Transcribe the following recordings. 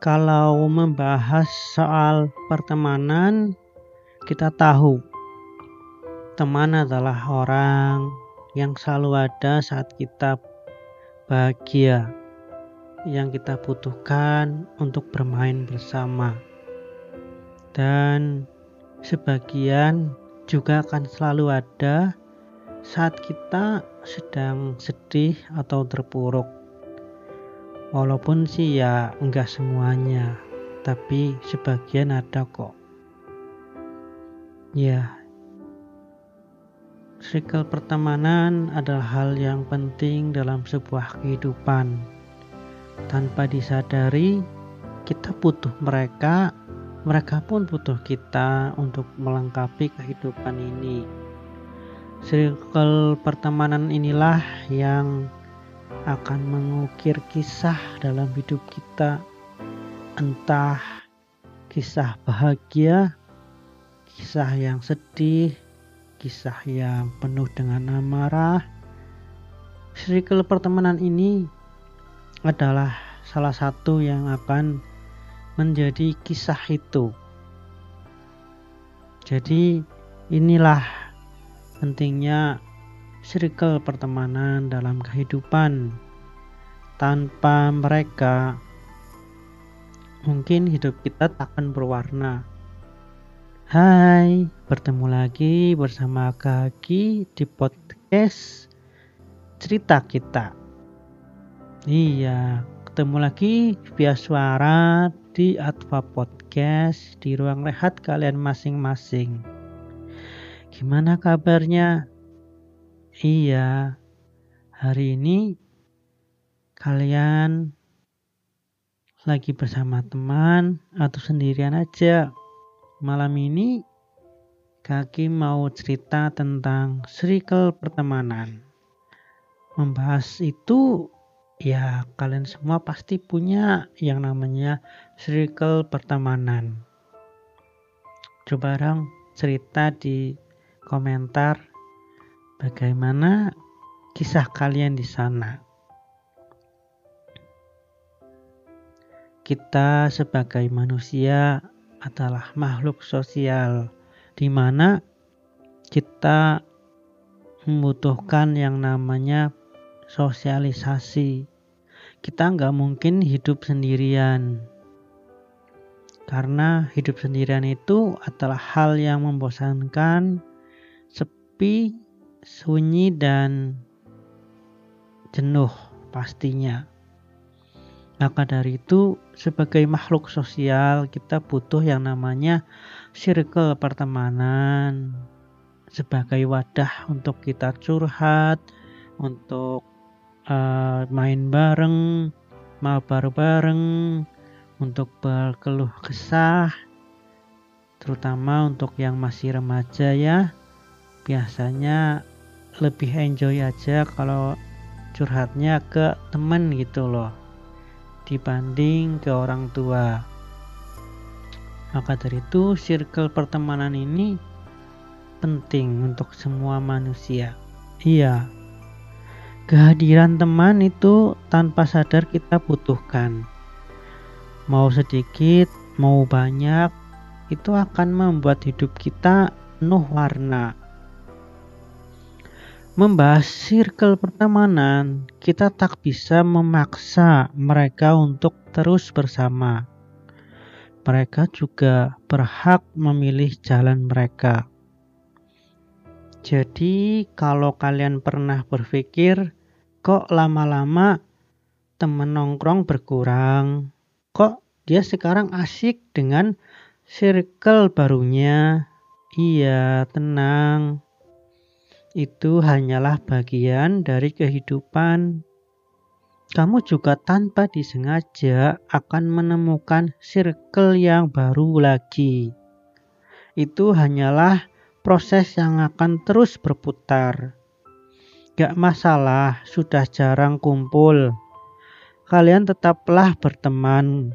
kalau membahas soal pertemanan, kita tahu teman adalah orang yang selalu ada saat kita bahagia, yang kita butuhkan untuk bermain bersama, dan sebagian juga akan selalu ada saat kita sedang sedih atau terpuruk walaupun sih ya enggak semuanya tapi sebagian ada kok. Ya circle pertemanan adalah hal yang penting dalam sebuah kehidupan. Tanpa disadari kita butuh mereka mereka pun butuh kita untuk melengkapi kehidupan ini. Circle pertemanan inilah yang akan mengukir kisah dalam hidup kita, entah kisah bahagia, kisah yang sedih, kisah yang penuh dengan amarah. Circle pertemanan ini adalah salah satu yang akan menjadi kisah itu. Jadi, inilah pentingnya circle pertemanan dalam kehidupan. Tanpa mereka, mungkin hidup kita tak akan berwarna. Hai, bertemu lagi bersama Kaki di podcast cerita kita. Iya, ketemu lagi via suara di Atva Podcast di ruang rehat kalian masing-masing. Gimana kabarnya? Iya, hari ini kalian lagi bersama teman atau sendirian aja. Malam ini kaki mau cerita tentang circle pertemanan. Membahas itu ya kalian semua pasti punya yang namanya circle pertemanan. Coba dong cerita di komentar Bagaimana kisah kalian di sana? Kita sebagai manusia adalah makhluk sosial di mana kita membutuhkan yang namanya sosialisasi. Kita nggak mungkin hidup sendirian. Karena hidup sendirian itu adalah hal yang membosankan, sepi, sunyi dan jenuh pastinya. Maka dari itu, sebagai makhluk sosial, kita butuh yang namanya circle pertemanan sebagai wadah untuk kita curhat, untuk uh, main bareng, mabar bareng, untuk berkeluh kesah, terutama untuk yang masih remaja ya. Biasanya lebih enjoy aja kalau curhatnya ke temen gitu loh dibanding ke orang tua. Maka dari itu circle pertemanan ini penting untuk semua manusia. Iya kehadiran teman itu tanpa sadar kita butuhkan. Mau sedikit mau banyak itu akan membuat hidup kita penuh warna membahas circle pertemanan, kita tak bisa memaksa mereka untuk terus bersama. Mereka juga berhak memilih jalan mereka. Jadi, kalau kalian pernah berpikir, kok lama-lama temen nongkrong berkurang, kok dia sekarang asik dengan circle barunya? Iya, tenang itu hanyalah bagian dari kehidupan. Kamu juga tanpa disengaja akan menemukan circle yang baru lagi. Itu hanyalah proses yang akan terus berputar. Gak masalah, sudah jarang kumpul. Kalian tetaplah berteman.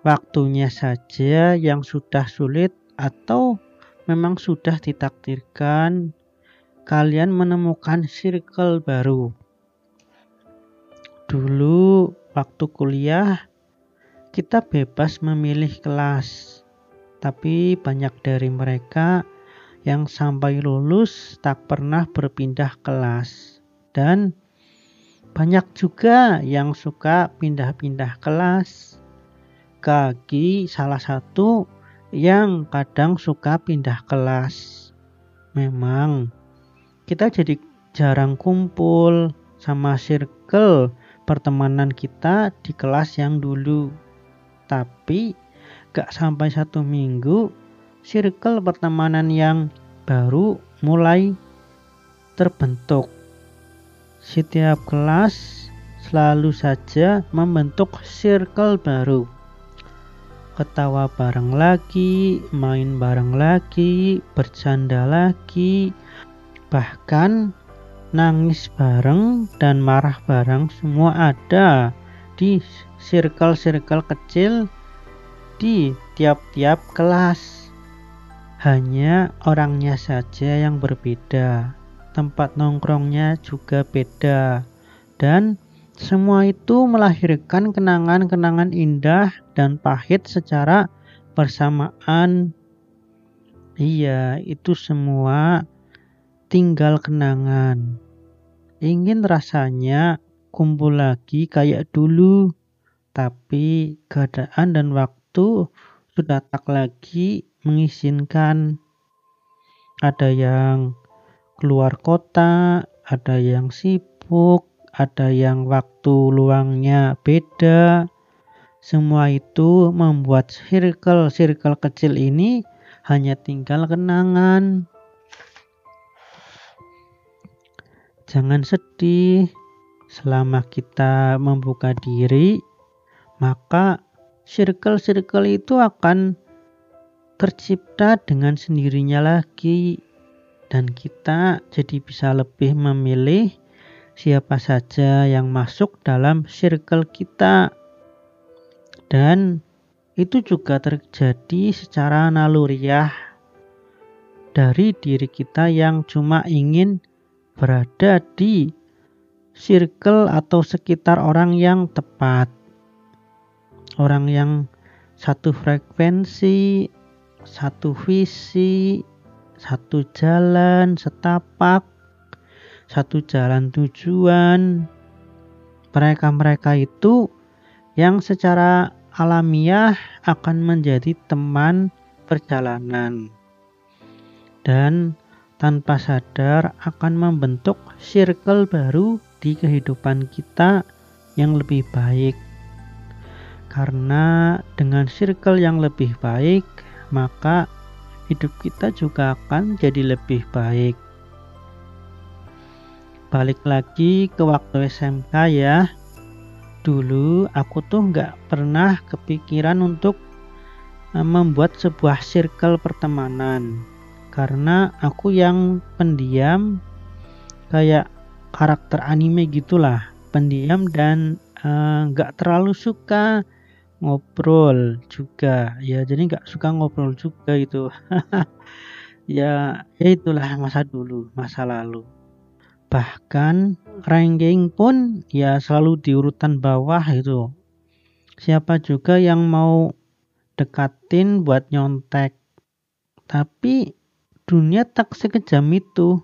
Waktunya saja yang sudah sulit atau memang sudah ditakdirkan kalian menemukan circle baru. Dulu waktu kuliah kita bebas memilih kelas, tapi banyak dari mereka yang sampai lulus tak pernah berpindah kelas, dan banyak juga yang suka pindah-pindah kelas. Kaki salah satu yang kadang suka pindah kelas. Memang kita jadi jarang kumpul sama circle pertemanan kita di kelas yang dulu. Tapi gak sampai satu minggu, circle pertemanan yang baru mulai terbentuk. Setiap kelas selalu saja membentuk circle baru. Ketawa bareng lagi, main bareng lagi, bercanda lagi, bahkan nangis bareng dan marah bareng semua ada di circle-circle kecil di tiap-tiap kelas. Hanya orangnya saja yang berbeda, tempat nongkrongnya juga beda, dan semua itu melahirkan kenangan-kenangan indah dan pahit secara bersamaan. Iya, itu semua tinggal kenangan. Ingin rasanya kumpul lagi kayak dulu, tapi keadaan dan waktu sudah tak lagi mengizinkan. Ada yang keluar kota, ada yang sibuk, ada yang waktu luangnya beda. Semua itu membuat circle-circle kecil ini hanya tinggal kenangan. Jangan sedih, selama kita membuka diri, maka circle-circle itu akan tercipta dengan sendirinya lagi dan kita jadi bisa lebih memilih siapa saja yang masuk dalam circle kita dan itu juga terjadi secara naluriah dari diri kita yang cuma ingin berada di circle atau sekitar orang yang tepat. Orang yang satu frekuensi, satu visi, satu jalan, setapak, satu jalan tujuan. Mereka-mereka itu yang secara alamiah akan menjadi teman perjalanan. Dan tanpa sadar akan membentuk circle baru di kehidupan kita yang lebih baik. Karena dengan circle yang lebih baik, maka hidup kita juga akan jadi lebih baik. Balik lagi ke waktu SMK ya. Dulu aku tuh nggak pernah kepikiran untuk eh, membuat sebuah circle pertemanan. Karena aku yang pendiam kayak karakter anime gitulah. Pendiam dan eh, nggak uh, terlalu suka ngobrol juga. Ya jadi nggak suka ngobrol juga itu ya ya itulah masa dulu masa lalu bahkan ranking pun ya selalu di urutan bawah itu siapa juga yang mau dekatin buat nyontek tapi dunia tak sekejam itu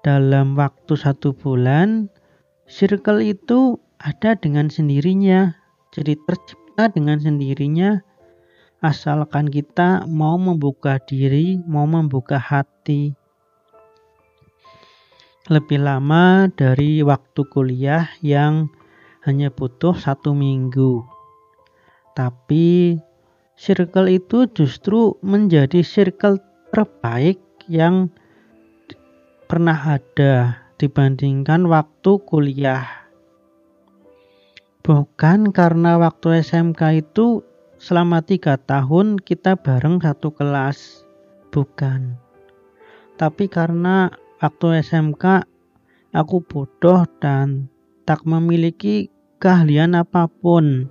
dalam waktu satu bulan, circle itu ada dengan sendirinya. Jadi tercipta dengan sendirinya asalkan kita mau membuka diri, mau membuka hati. Lebih lama dari waktu kuliah yang hanya butuh satu minggu. Tapi circle itu justru menjadi circle terbaik yang pernah ada dibandingkan waktu kuliah. Bukan karena waktu SMK itu selama tiga tahun kita bareng satu kelas. Bukan. Tapi karena waktu SMK aku bodoh dan tak memiliki keahlian apa pun.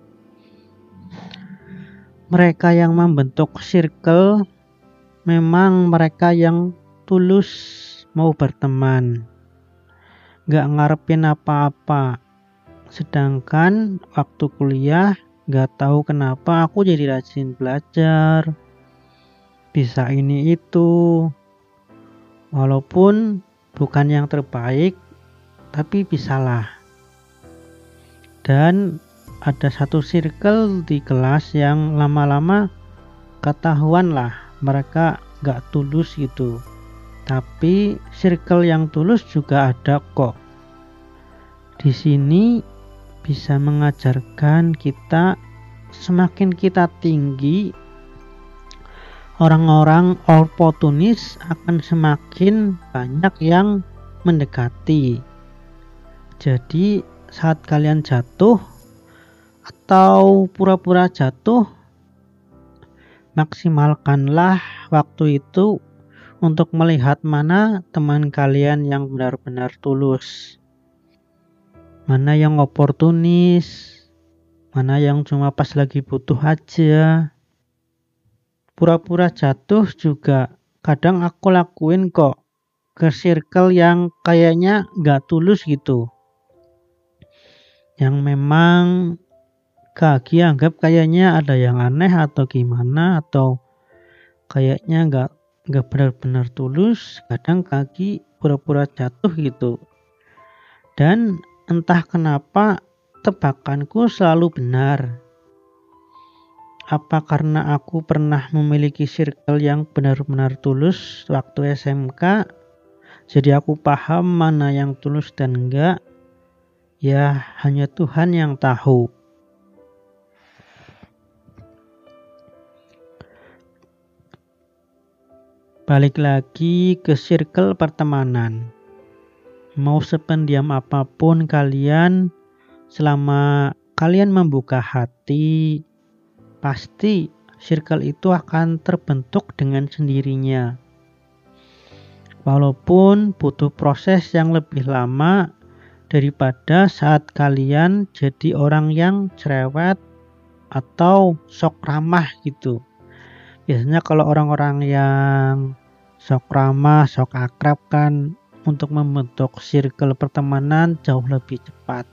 Mereka yang membentuk circle memang mereka yang tulus mau berteman. Gak ngarepin apa-apa. Sedangkan waktu kuliah Gak tahu kenapa aku jadi rajin belajar, bisa ini itu. Walaupun bukan yang terbaik, tapi bisalah. Dan ada satu circle di kelas yang lama-lama ketahuan lah mereka gak tulus gitu. Tapi circle yang tulus juga ada kok. Di sini bisa mengajarkan kita semakin kita tinggi orang-orang oportunis akan semakin banyak yang mendekati. Jadi, saat kalian jatuh atau pura-pura jatuh, maksimalkanlah waktu itu untuk melihat mana teman kalian yang benar-benar tulus, mana yang oportunis, mana yang cuma pas lagi butuh aja pura-pura jatuh juga. Kadang aku lakuin kok ke circle yang kayaknya gak tulus gitu. Yang memang kaki anggap kayaknya ada yang aneh atau gimana atau kayaknya gak gak benar-benar tulus kadang kaki pura-pura jatuh gitu. Dan entah kenapa tebakanku selalu benar apa karena aku pernah memiliki circle yang benar-benar tulus waktu SMK jadi aku paham mana yang tulus dan enggak. Ya hanya Tuhan yang tahu. Balik lagi ke circle pertemanan. Mau sependiam apa pun kalian selama kalian membuka hati pasti circle itu akan terbentuk dengan sendirinya. Walaupun butuh proses yang lebih lama daripada saat kalian jadi orang yang cerewet atau sok ramah gitu. Biasanya kalau orang-orang yang sok ramah, sok akrab kan untuk membentuk circle pertemanan jauh lebih cepat.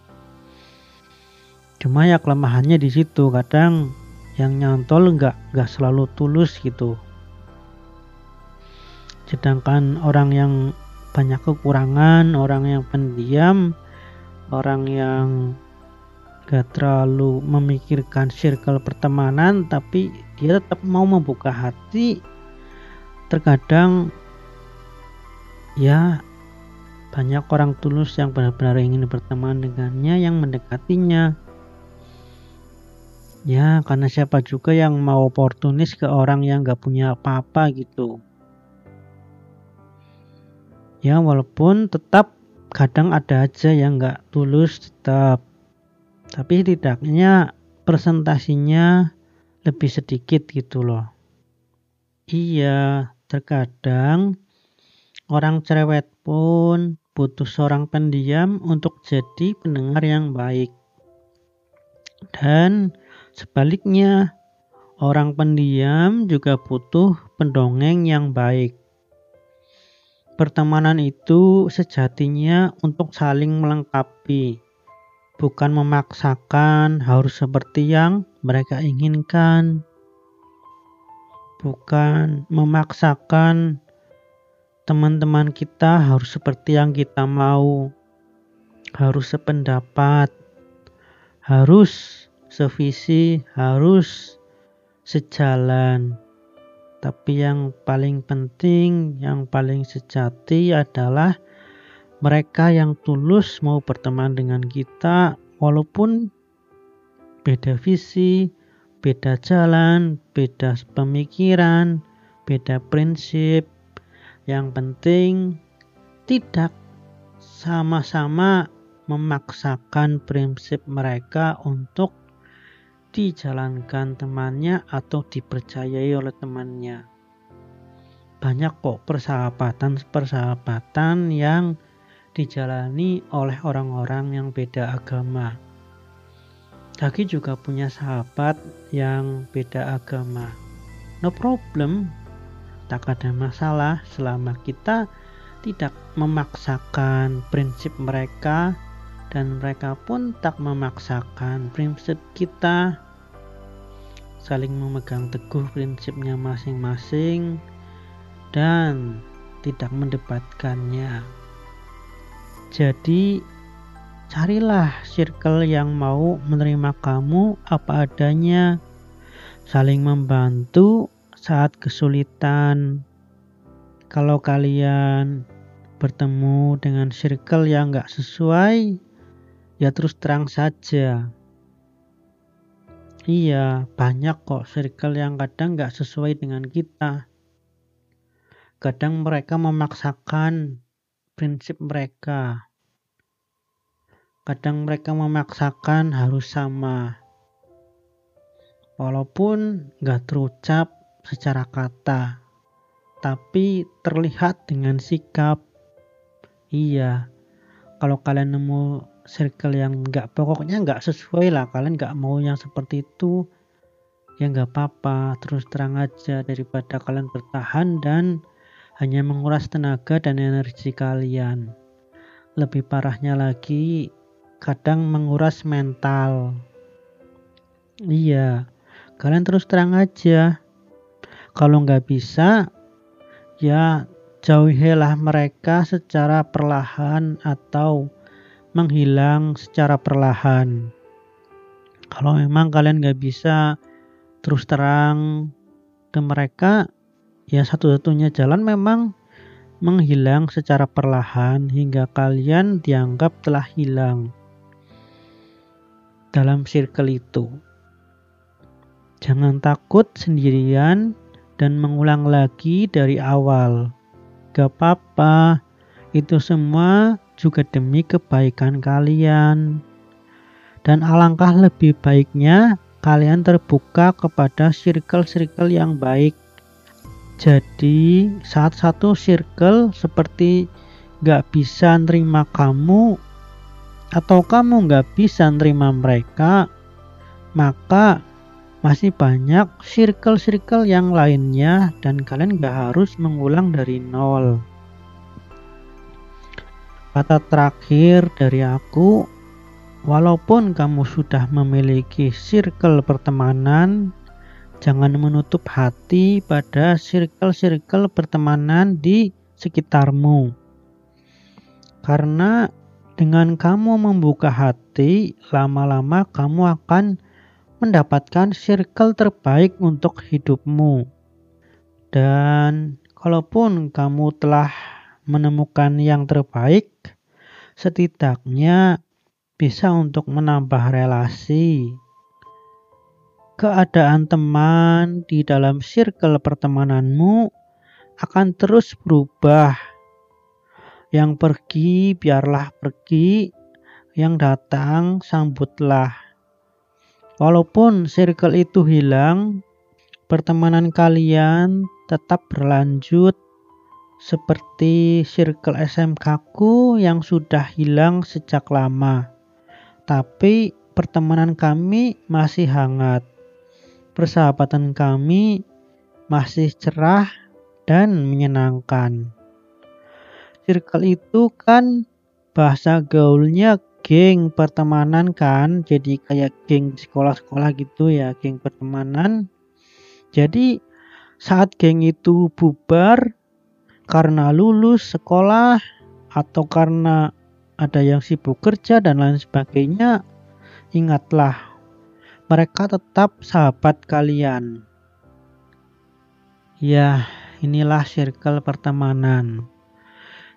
Cuma ya kelemahannya di situ kadang yang nyantol nggak nggak selalu tulus gitu. Sedangkan orang yang banyak kekurangan orang yang pendiam orang yang gak terlalu memikirkan circle pertemanan tapi dia tetap mau membuka hati terkadang ya banyak orang tulus yang benar-benar ingin berteman dengannya yang mendekatinya Ya, karena siapa juga yang mau oportunis ke orang yang gak punya apa-apa gitu. Ya, walaupun tetap kadang ada aja yang gak tulus tetap. Tapi setidaknya presentasinya lebih sedikit gitu loh. Iya, terkadang orang cerewet pun butuh seorang pendiam untuk jadi pendengar yang baik. Dan Sebaliknya, orang pendiam juga butuh pendongeng yang baik. Pertemanan itu sejatinya untuk saling melengkapi, bukan memaksakan harus seperti yang mereka inginkan, bukan memaksakan teman-teman kita harus seperti yang kita mau, harus sependapat, harus sevisi harus sejalan. Tapi yang paling penting, yang paling sejati adalah mereka yang tulus mau berteman dengan kita walaupun beda visi, beda jalan, beda pemikiran, beda prinsip. Yang penting tidak sama-sama memaksakan prinsip mereka untuk dijalankan temannya atau dipercayai oleh temannya. Banyak kok persahabatan-persahabatan yang dijalani oleh orang-orang yang beda agama. Daki juga punya sahabat yang beda agama. No problem, tak ada masalah selama kita tidak memaksakan prinsip mereka dan mereka pun tak memaksakan prinsip kita saling memegang teguh prinsipnya masing-masing dan tidak mendebatkannya. Jadi, carilah circle yang mau menerima kamu apa adanya, saling membantu saat kesulitan. Kalau kalian bertemu dengan circle yang gak sesuai, ya terus terang saja. Iya, banyak kok circle yang kadang gak sesuai dengan kita. Kadang mereka memaksakan prinsip mereka. Kadang mereka memaksakan harus sama. Walaupun gak terucap secara kata, tapi terlihat dengan sikap. Iya, kalau kalian nemu circle yang gak pokoknya gak sesuai lah, kalian gak mau yang seperti itu, ya gak apa-apa, terus terang aja daripada kalian bertahan dan hanya menguras tenaga dan energi kalian. Lebih parahnya lagi, kadang menguras mental. Iya, kalian terus terang aja. Kalau nggak bisa, ya jauhilah mereka secara perlahan atau menghilang secara perlahan. Kalau memang kalian nggak bisa terus terang ke mereka, Ya satu-satunya jalan memang menghilang secara perlahan hingga kalian dianggap telah hilang dalam circle itu. Jangan takut sendirian dan mengulang lagi dari awal. Gak apa-apa, itu semua juga demi kebaikan kalian. Dan alangkah lebih baiknya kalian terbuka kepada circle-circle yang baik jadi saat satu circle seperti gak bisa nerima kamu atau kamu gak bisa nerima mereka, maka masih banyak circle-circle yang lainnya dan kalian gak harus mengulang dari nol. Kata terakhir dari aku, walaupun kamu sudah memiliki circle pertemanan Jangan menutup hati pada circle-circle pertemanan di sekitarmu. Karena dengan kamu membuka hati, lama-lama kamu akan mendapatkan circle terbaik untuk hidupmu. Dan kalaupun kamu telah menemukan yang terbaik, setidaknya bisa untuk menambah relasi keadaan teman di dalam circle pertemananmu akan terus berubah. Yang pergi biarlah pergi, yang datang sambutlah. Walaupun circle itu hilang, pertemanan kalian tetap berlanjut seperti circle SMK ku yang sudah hilang sejak lama. Tapi pertemanan kami masih hangat persahabatan kami masih cerah dan menyenangkan. Circle itu kan bahasa gaulnya geng pertemanan kan, jadi kayak geng sekolah-sekolah gitu ya, geng pertemanan. Jadi saat geng itu bubar karena lulus sekolah atau karena ada yang sibuk kerja dan lain sebagainya, ingatlah mereka tetap sahabat kalian. Ya, inilah circle pertemanan.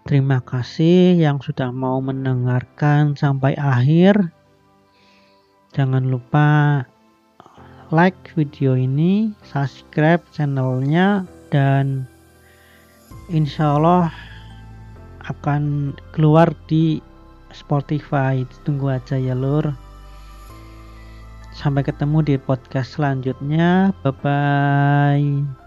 Terima kasih yang sudah mau mendengarkan sampai akhir. Jangan lupa like video ini, subscribe channelnya, dan insya Allah akan keluar di Spotify. Tunggu aja ya lur. Sampai ketemu di podcast selanjutnya. Bye bye.